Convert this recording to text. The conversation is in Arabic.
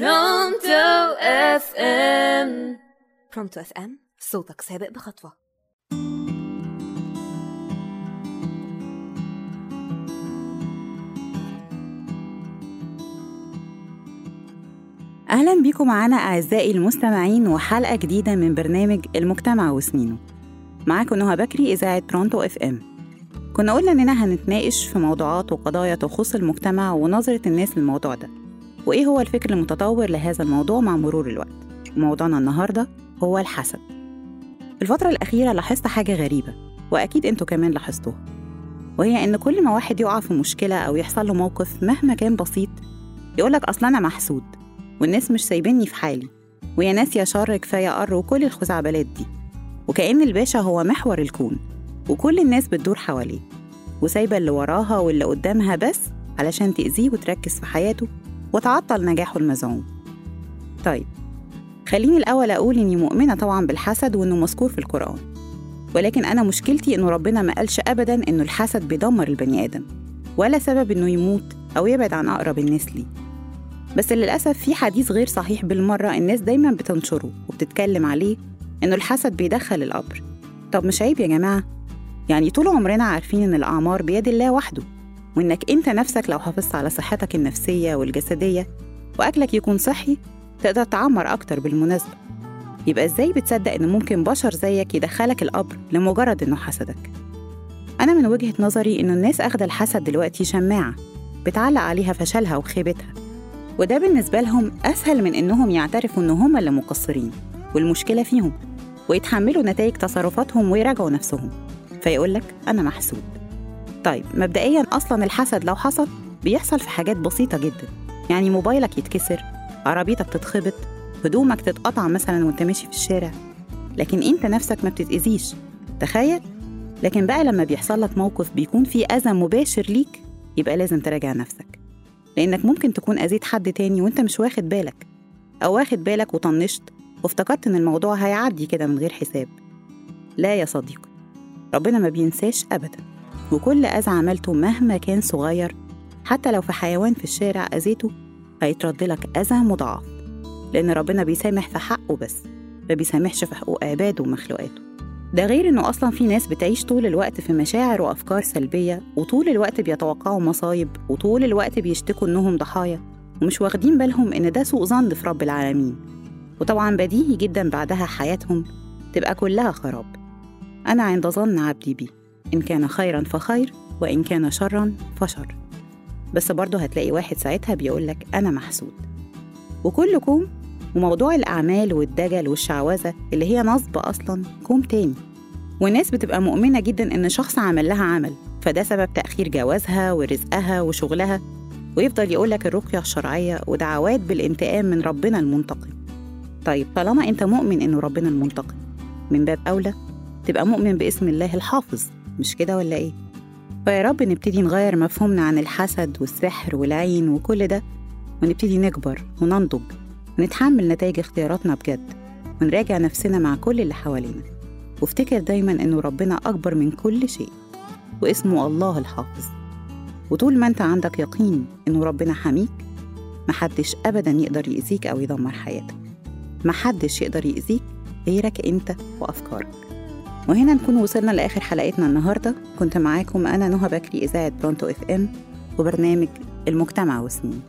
برونتو اف ام برونتو اف ام صوتك سابق بخطوة. أهلا بيكم معانا أعزائي المستمعين وحلقة جديدة من برنامج المجتمع وسنينه. معاكم نهى بكري إذاعة برونتو اف ام كنا قلنا إننا هنتناقش في موضوعات وقضايا تخص المجتمع ونظرة الناس للموضوع ده. وإيه هو الفكر المتطور لهذا الموضوع مع مرور الوقت؟ وموضوعنا النهاردة هو الحسد. الفترة الأخيرة لاحظت حاجة غريبة وأكيد أنتوا كمان لاحظتوها وهي إن كل ما واحد يقع في مشكلة أو يحصل له موقف مهما كان بسيط يقولك أصل أنا محسود والناس مش سايبيني في حالي ويا ناس يا شر كفاية قر وكل الخزعبلات دي. وكأن الباشا هو محور الكون وكل الناس بتدور حواليه وسايبة اللي وراها واللي قدامها بس علشان تأذيه وتركز في حياته وتعطل نجاحه المزعوم. طيب خليني الأول أقول إني مؤمنة طبعا بالحسد وإنه مذكور في القرآن. ولكن أنا مشكلتي إنه ربنا ما قالش أبدا إنه الحسد بيدمر البني آدم ولا سبب إنه يموت أو يبعد عن أقرب الناس ليه. بس للأسف في حديث غير صحيح بالمرة الناس دايما بتنشره وبتتكلم عليه إنه الحسد بيدخل القبر. طب مش عيب يا جماعة؟ يعني طول عمرنا عارفين إن الأعمار بيد الله وحده. وإنك أنت نفسك لو حافظت على صحتك النفسية والجسدية وأكلك يكون صحي تقدر تعمر أكتر بالمناسبة. يبقى إزاي بتصدق إن ممكن بشر زيك يدخلك القبر لمجرد إنه حسدك؟ أنا من وجهة نظري إنه الناس أخدة الحسد دلوقتي شماعة بتعلق عليها فشلها وخيبتها. وده بالنسبة لهم أسهل من إنهم يعترفوا إن هم اللي مقصرين والمشكلة فيهم ويتحملوا نتائج تصرفاتهم ويراجعوا نفسهم. فيقولك أنا محسود طيب مبدئيا أصلا الحسد لو حصل بيحصل في حاجات بسيطة جدا يعني موبايلك يتكسر عربيتك تتخبط هدومك تتقطع مثلا وأنت ماشي في الشارع لكن أنت نفسك ما بتتأذيش تخيل؟ لكن بقى لما بيحصل لك موقف بيكون فيه أذى مباشر ليك يبقى لازم تراجع نفسك لأنك ممكن تكون أذيت حد تاني وأنت مش واخد بالك أو واخد بالك وطنشت وافتكرت إن الموضوع هيعدي كده من غير حساب. لا يا صديقي ربنا ما بينساش أبدا. وكل أذى عملته مهما كان صغير حتى لو في حيوان في الشارع أذيته هيترد لك أذى مضاعف. لأن ربنا بيسامح في حقه بس ما بيسامحش في حقوق عباده ومخلوقاته. ده غير إنه أصلا في ناس بتعيش طول الوقت في مشاعر وأفكار سلبية وطول الوقت بيتوقعوا مصايب وطول الوقت بيشتكوا إنهم ضحايا ومش واخدين بالهم إن ده سوء ظن في رب العالمين. وطبعا بديهي جدا بعدها حياتهم تبقى كلها خراب. أنا عند ظن عبدي بي إن كان خيرا فخير وإن كان شرا فشر. بس برضه هتلاقي واحد ساعتها بيقولك أنا محسود. وكل كوم وموضوع الأعمال والدجل والشعوذة اللي هي نصب أصلا كوم تاني. والناس بتبقى مؤمنة جدا إن شخص عمل لها عمل. فده سبب تأخير جوازها ورزقها وشغلها ويفضل يقولك الرقية الشرعية ودعوات بالانتقام من ربنا المنتقم. طيب طالما أنت مؤمن إنه ربنا المنتقم من باب أولى تبقى مؤمن باسم الله الحافظ. مش كده ولا إيه؟ فيا رب نبتدي نغير مفهومنا عن الحسد والسحر والعين وكل ده ونبتدي نكبر وننضج ونتحمل نتائج اختياراتنا بجد ونراجع نفسنا مع كل اللي حوالينا. وافتكر دايما إنه ربنا أكبر من كل شيء واسمه الله الحافظ. وطول ما أنت عندك يقين إنه ربنا حميك محدش ابدا يقدر يأذيك أو يدمر حياتك. محدش يقدر يأذيك غيرك أنت وأفكارك. وهنا نكون وصلنا لآخر حلقتنا النهارده. كنت معاكم أنا نهى بكري إذاعة برونتو إف إم وبرنامج المجتمع وسنين